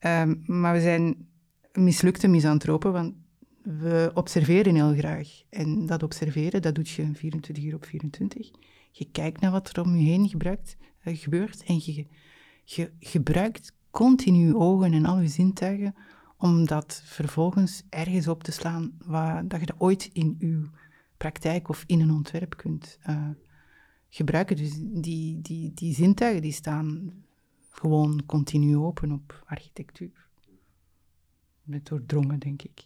Um, maar we zijn mislukte misantropen, want we observeren heel graag. En dat observeren, dat doet je 24 uur op 24. Je kijkt naar wat er om je heen uh, gebeurt en je, je gebruikt continu je ogen en al je zintuigen om dat vervolgens ergens op te slaan waar dat je dat ooit in je praktijk of in een ontwerp kunt uh, gebruiken. Dus die, die, die zintuigen die staan gewoon continu open op architectuur. Met doordrongen, denk ik.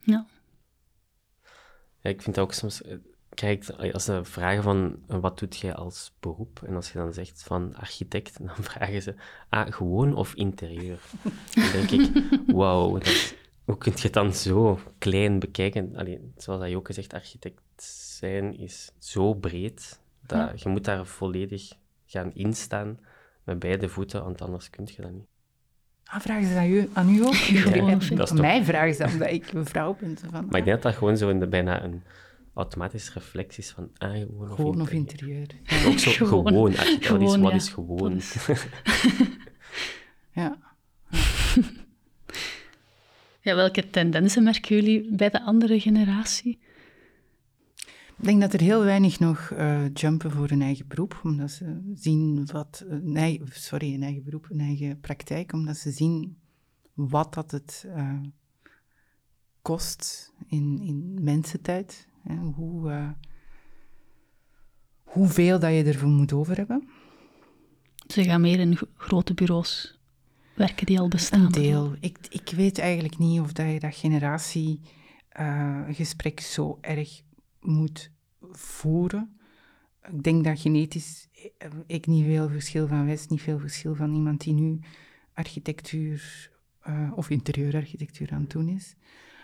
Ja. ja ik vind dat ook soms kijk, als ze vragen van wat doet jij als beroep, en als je dan zegt van architect, dan vragen ze, ah, gewoon of interieur? dan denk ik, wauw, hoe kun je het dan zo klein bekijken? Allee, zoals dat ook gezegd, architect zijn is zo breed, dat ja. je moet daar volledig gaan instaan met beide voeten, want anders kun je dat niet. Ah, vragen ze aan u, aan u ook? Ja, dat aan mij vragen ze omdat ik een vrouw ben. Van, maar ik denk dat dat gewoon zo in de, bijna een automatische reflex is van ah, gewoon, gewoon of of interieur. Ja. Ook zo gewoon. gewoon. gewoon wat is, wat ja. is gewoon? Is... ja. ja. Welke tendensen merken jullie bij de andere generatie? Ik denk dat er heel weinig nog uh, jumpen voor hun eigen beroep, omdat ze zien wat, een eigen, sorry, een eigen beroep, een eigen praktijk, omdat ze zien wat dat het uh, kost in, in mensentijd. Hè, hoe, uh, hoeveel dat je ervoor moet over hebben. Ze gaan meer in grote bureaus werken die al bestaan. Een deel. Ik, ik weet eigenlijk niet of dat je dat generatiegesprek uh, zo erg moet voeren. Ik denk dat genetisch ik niet veel verschil van West, niet veel verschil van iemand die nu architectuur uh, of interieurarchitectuur aan het doen is.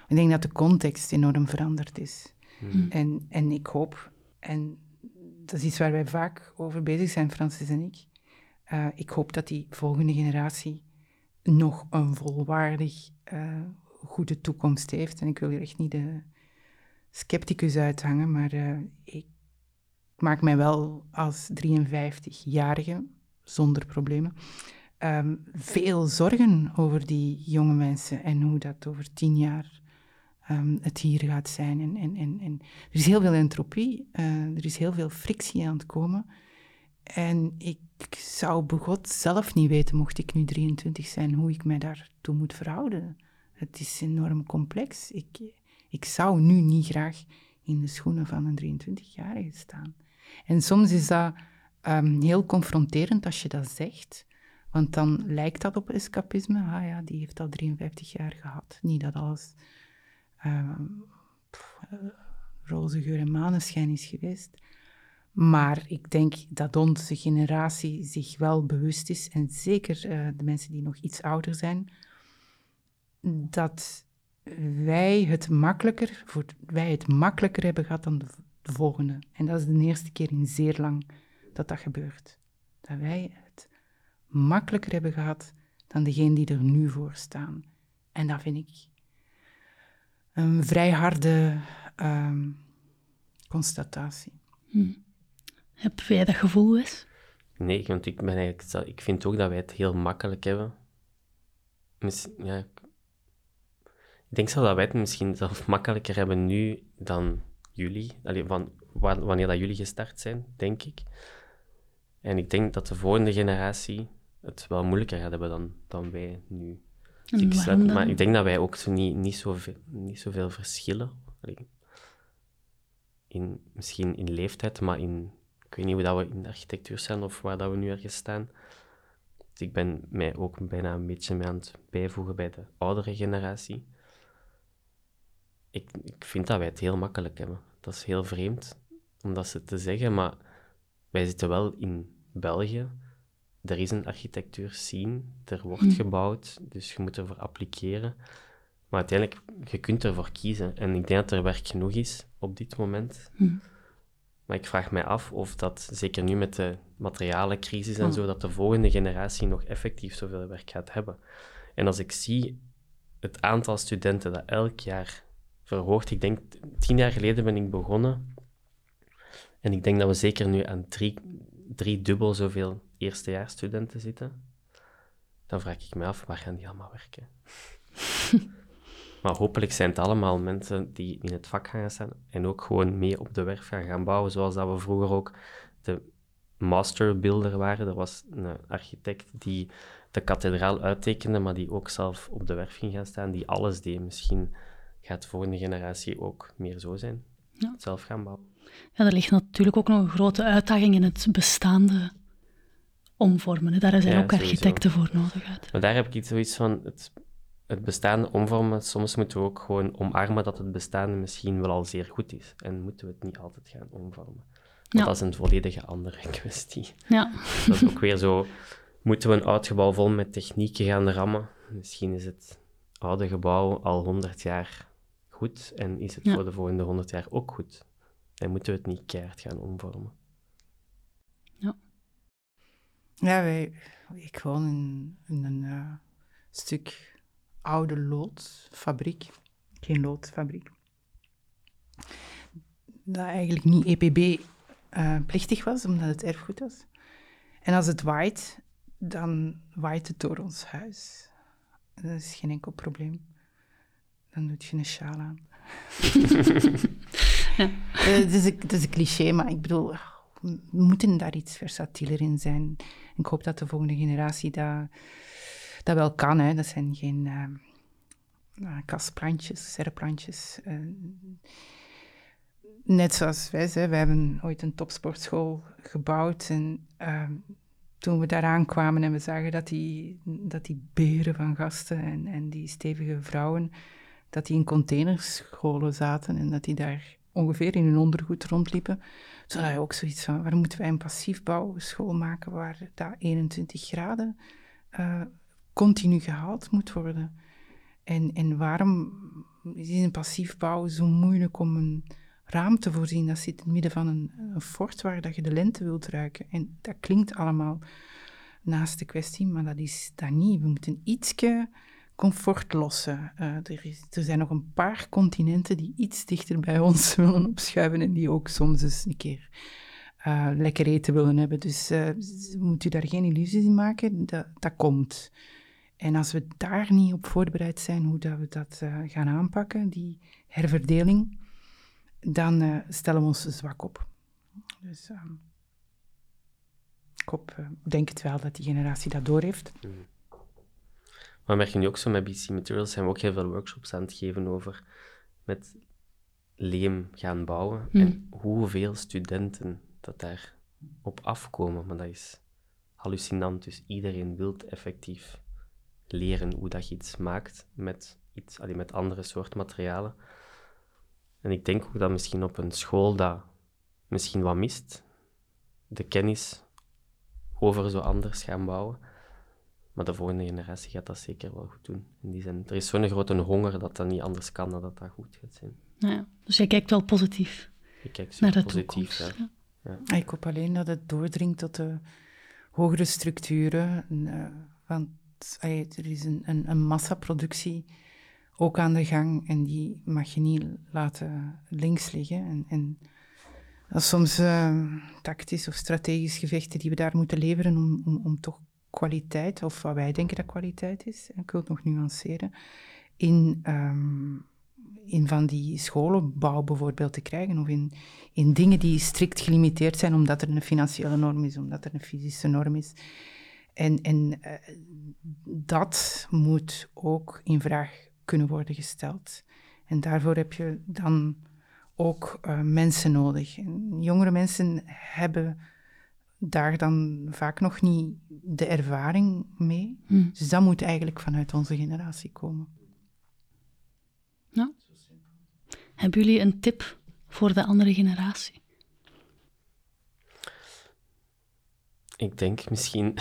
Ik denk dat de context enorm veranderd is. Hmm. En, en ik hoop, en dat is iets waar wij vaak over bezig zijn, Francis en ik. Uh, ik hoop dat die volgende generatie nog een volwaardig uh, goede toekomst heeft. En ik wil hier echt niet de scepticus uithangen, maar uh, ik maak mij wel als 53-jarige, zonder problemen, um, veel zorgen over die jonge mensen en hoe dat over tien jaar um, het hier gaat zijn. En, en, er is heel veel entropie, uh, er is heel veel frictie aan het komen. En ik zou begot zelf niet weten, mocht ik nu 23 zijn, hoe ik mij daartoe moet verhouden. Het is enorm complex. Ik, ik zou nu niet graag in de schoenen van een 23-jarige staan. En soms is dat um, heel confronterend als je dat zegt, want dan lijkt dat op escapisme. Ah ja, die heeft al 53 jaar gehad. Niet dat alles uh, roze geur en maneschijn is geweest. Maar ik denk dat onze generatie zich wel bewust is, en zeker uh, de mensen die nog iets ouder zijn, dat wij het makkelijker, voor, wij het makkelijker hebben gehad dan de, de, volgende. En dat is de eerste keer in zeer lang dat dat gebeurt. Dat wij het makkelijker hebben gehad dan degene die er nu voor staan. En dat vind ik een vrij harde um, constatatie. Hm. Heb jij dat gevoel, Wes? Nee, want ik, ben eigenlijk, ik vind ook dat wij het heel makkelijk hebben. ja, ik denk zelf dat wij het misschien zelf makkelijker hebben nu dan jullie. Allee, van, wanneer dat jullie gestart zijn, denk ik. En ik denk dat de volgende generatie het wel moeilijker gaat hebben dan, dan wij nu. Dus ik maar ik denk dat wij ook zo niet, niet, zoveel, niet zoveel verschillen. in, misschien in leeftijd, maar in, ik weet niet hoe dat we in de architectuur zijn of waar dat we nu ergens staan. Dus ik ben mij ook bijna een beetje mee aan het bijvoegen bij de oudere generatie. Ik, ik vind dat wij het heel makkelijk hebben. Dat is heel vreemd om dat ze te zeggen, maar wij zitten wel in België er is een architectuur scene, er wordt hm. gebouwd, dus je moet ervoor appliceren. Maar uiteindelijk, je kunt ervoor kiezen. En ik denk dat er werk genoeg is op dit moment. Hm. Maar ik vraag mij af of dat, zeker nu met de materialencrisis en zo, dat de volgende generatie nog effectief zoveel werk gaat hebben. En als ik zie het aantal studenten dat elk jaar verhoogt, ik denk, tien jaar geleden ben ik begonnen. En ik denk dat we zeker nu aan drie, drie dubbel zoveel eerstejaarsstudenten zitten, dan vraag ik me af, waar gaan die allemaal werken? maar hopelijk zijn het allemaal mensen die in het vak gaan staan en ook gewoon mee op de werf gaan, gaan bouwen, zoals dat we vroeger ook de masterbuilder waren. Dat was een architect die de kathedraal uittekende, maar die ook zelf op de werf ging gaan staan, die alles deed. Misschien gaat de volgende generatie ook meer zo zijn. Ja. Zelf gaan bouwen. Ja, er ligt natuurlijk ook nog een grote uitdaging in het bestaande omvormen. Daar zijn ook architecten voor nodig. Uit. Maar daar heb ik zoiets van, het, het bestaande omvormen, soms moeten we ook gewoon omarmen dat het bestaande misschien wel al zeer goed is. En moeten we het niet altijd gaan omvormen. Want dat is een volledige andere kwestie. Ja. Dat is ook weer zo, moeten we een oud gebouw vol met technieken gaan rammen? Misschien is het oude gebouw al 100 jaar goed en is het voor de volgende 100 jaar ook goed. En moeten we het niet keihard gaan omvormen. Ja. Ja, wij, ik woon in, in een uh, stuk oude loodfabriek. Geen loodfabriek. Dat eigenlijk niet EPB-plichtig uh, was, omdat het erfgoed was. En als het waait, dan waait het door ons huis. Dat is geen enkel probleem. Dan doet je een sjaal aan. Ja. Het, is een, het is een cliché, maar ik bedoel, we moeten daar iets versatieler in zijn. Ik hoop dat de volgende generatie dat, dat wel kan. Hè. Dat zijn geen uh, kastplantjes, serreplantjes. Uh, net zoals wij, wij hebben ooit een topsportschool gebouwd en... Uh, toen we daaraan kwamen en we zagen dat die, dat die beren van gasten en, en die stevige vrouwen, dat die in containerscholen zaten en dat die daar ongeveer in hun ondergoed rondliepen, toen had je ook zoiets van, waarom moeten wij een passief bouwschool maken waar dat 21 graden uh, continu gehaald moet worden? En, en waarom is een passief bouw zo moeilijk om een raam te voorzien. Dat zit in het midden van een, een fort waar dat je de lente wilt ruiken. En dat klinkt allemaal naast de kwestie, maar dat is dat niet. We moeten ietsje comfort lossen. Uh, er, is, er, zijn nog een paar continenten die iets dichter bij ons willen opschuiven en die ook soms eens een keer uh, lekker eten willen hebben. Dus uh, moet u daar geen illusies in maken, dat, dat komt. En als we daar niet op voorbereid zijn hoe dat we dat gaan aanpakken, die herverdeling, dan stellen we ons zwak op. Dus uh, ik hoop, denk het wel dat die generatie dat doorheeft. Mm. Maar merk je nu ook zo met BC Materials, zijn we ook heel veel workshops aan het geven over met leem gaan bouwen mm. en hoeveel studenten dat daar op afkomen. Maar dat is hallucinant, dus iedereen wil effectief leren hoe dat je iets maakt met, iets, allee, met andere soorten materialen. En ik denk ook dat misschien op een school dat misschien wat mist, de kennis over zo anders gaan bouwen. Maar de volgende generatie gaat dat zeker wel goed doen. In die zin, er is zo'n grote honger dat dat niet anders kan dan dat dat goed gaat zijn. Nou ja, dus jij kijkt wel positief ik kijk naar de positief, toekomst. Ja. Ja. Ik hoop alleen dat het doordringt tot de hogere structuren. Uh, want er is een, een, een massaproductie ook aan de gang en die mag je niet laten links liggen. En, en dat is soms uh, tactisch of strategisch gevechten die we daar moeten leveren om, om, om toch kwaliteit, of wat wij denken dat kwaliteit is, ik wil het nog nuanceren, in, um, in van die scholenbouw bijvoorbeeld te krijgen, of in, in dingen die strikt gelimiteerd zijn omdat er een financiële norm is, omdat er een fysische norm is. En, en uh, dat moet ook in vraag kunnen worden gesteld. En daarvoor heb je dan ook uh, mensen nodig. En jongere mensen hebben daar dan vaak nog niet de ervaring mee. Hmm. Dus dat moet eigenlijk vanuit onze generatie komen. Nou, hebben jullie een tip voor de andere generatie? Ik denk misschien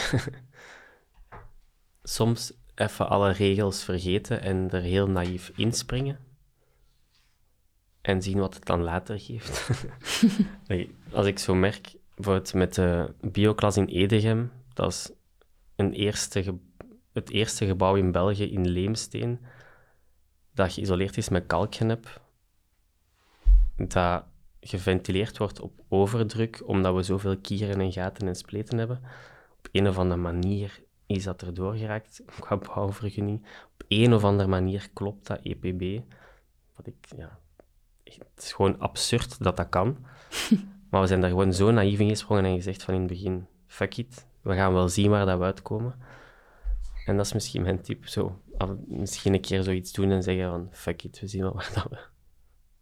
soms even alle regels vergeten en er heel naïef inspringen. En zien wat het dan later geeft. Als ik zo merk, bijvoorbeeld met de bioklas in Edegem, dat is een eerste het eerste gebouw in België in leemsteen dat geïsoleerd is met kalkgenep, dat geventileerd wordt op overdruk, omdat we zoveel kieren en gaten en spleten hebben. Op een of andere manier is dat erdoor geraakt qua bouwvergunning. Op een of andere manier klopt dat EPB. Wat ik, ja, het is gewoon absurd dat dat kan. maar we zijn daar gewoon zo naïef in gesprongen en gezegd van in het begin, fuck it, we gaan wel zien waar dat we uitkomen. En dat is misschien mijn tip, zo, misschien een keer zoiets doen en zeggen van, fuck it, we zien wel waar dat we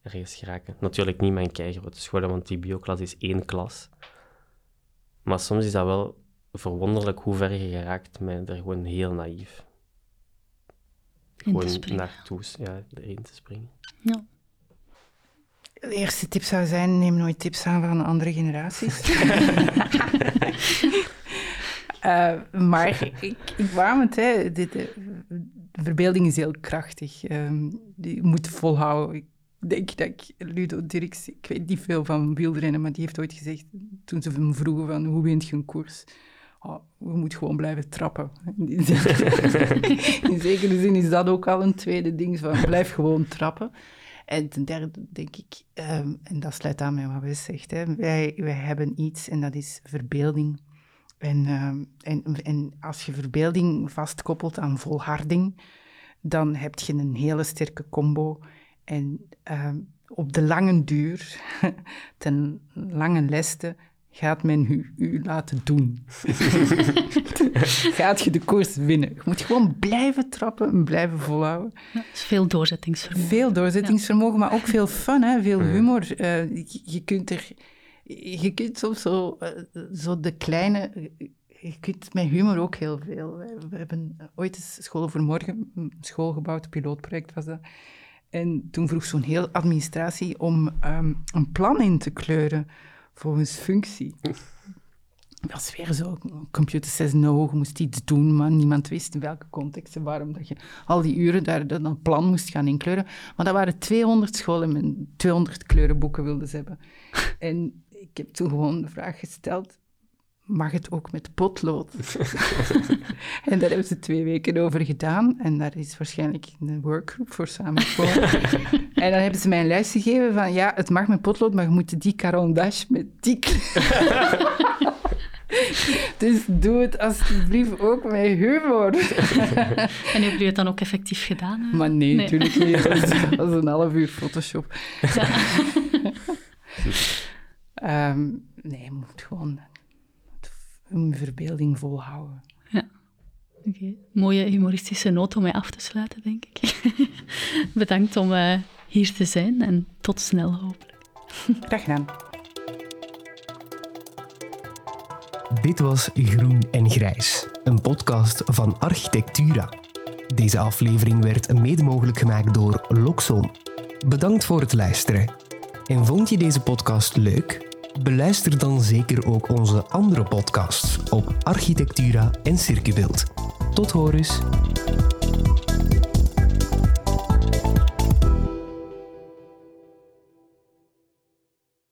ergens geraken. Natuurlijk niet mijn keigrote scholen, want die bioklas is één klas. Maar soms is dat wel verwonderlijk hoe ver je geraakt met er gewoon heel naïef. gewoon naartoe ja, erin te springen. Ja. De eerste tip zou zijn: neem nooit tips aan van andere generaties. uh, maar ik, ik waarom het, hè. Dit, de verbeelding is heel krachtig. Um, je moet volhouden. Ik denk dat ik, Ludo Dirks, ik weet niet veel van wielrennen, maar die heeft ooit gezegd, toen ze hem vroegen van hoe wint je een koers, oh, we moeten gewoon blijven trappen. In, zekere zin is dat ook al een tweede ding, van blijf gewoon trappen. En ten derde denk ik, um, en dat sluit aan met wat we zegt, hè, wij, wij hebben iets en dat is verbeelding. En, um, en, en als je verbeelding vastkoppelt aan volharding, dan heb je een hele sterke combo. En um, op de lange duur, ten lange leste, gaat men u, u laten doen. gaat je de koers winnen. Je moet gewoon blijven trappen en blijven volhouden. Ja, is veel doorzettingsvermogen. Veel doorzettingsvermogen, maar ook veel fun, hè? veel humor. Uh, je, je, kunt er... Je kunt soms zo, uh, zo de kleine... Je kunt met humor ook heel veel. We hebben ooit eens School voor Morgen, een school gebouwd, een pilootproject was dat. En toen vroeg zo'n heel administratie om um, een plan in te kleuren volgens functie. Dat was weer zo, computer says no, je moest iets doen, maar niemand wist in welke context en waarom dat je al die uren daar dan een plan moest gaan inkleuren. Maar dat waren 200 scholen met 200 kleurenboeken wilden ze hebben. En ik heb toen gewoon de vraag gesteld, mag het ook met potlood? en daar hebben ze twee weken over gedaan. En daar is waarschijnlijk een workgroup voor samengekomen. en dan hebben ze mij een lijst gegeven van, ja, het mag met potlood, maar je moet die carondash met die Dus doe het alsjeblieft ook met humor. en hebben jullie het dan ook effectief gedaan? Maar nee, natuurlijk niet. Dat is, een half uur Photoshop. Ja. um, nee, je moet gewoon een verbeelding volhouden. Ja. Oké, mooie humoristische noot om mij af te sluiten, denk ik. Bedankt om uh, hier te zijn en tot snel hopelijk. Graag gedaan. Dit was Groen en Grijs, een podcast van Architectura. Deze aflevering werd mede mogelijk gemaakt door Loxon. Bedankt voor het luisteren. En vond je deze podcast leuk? Beluister dan zeker ook onze andere podcasts op Architectura en Circubeeld. Tot horens!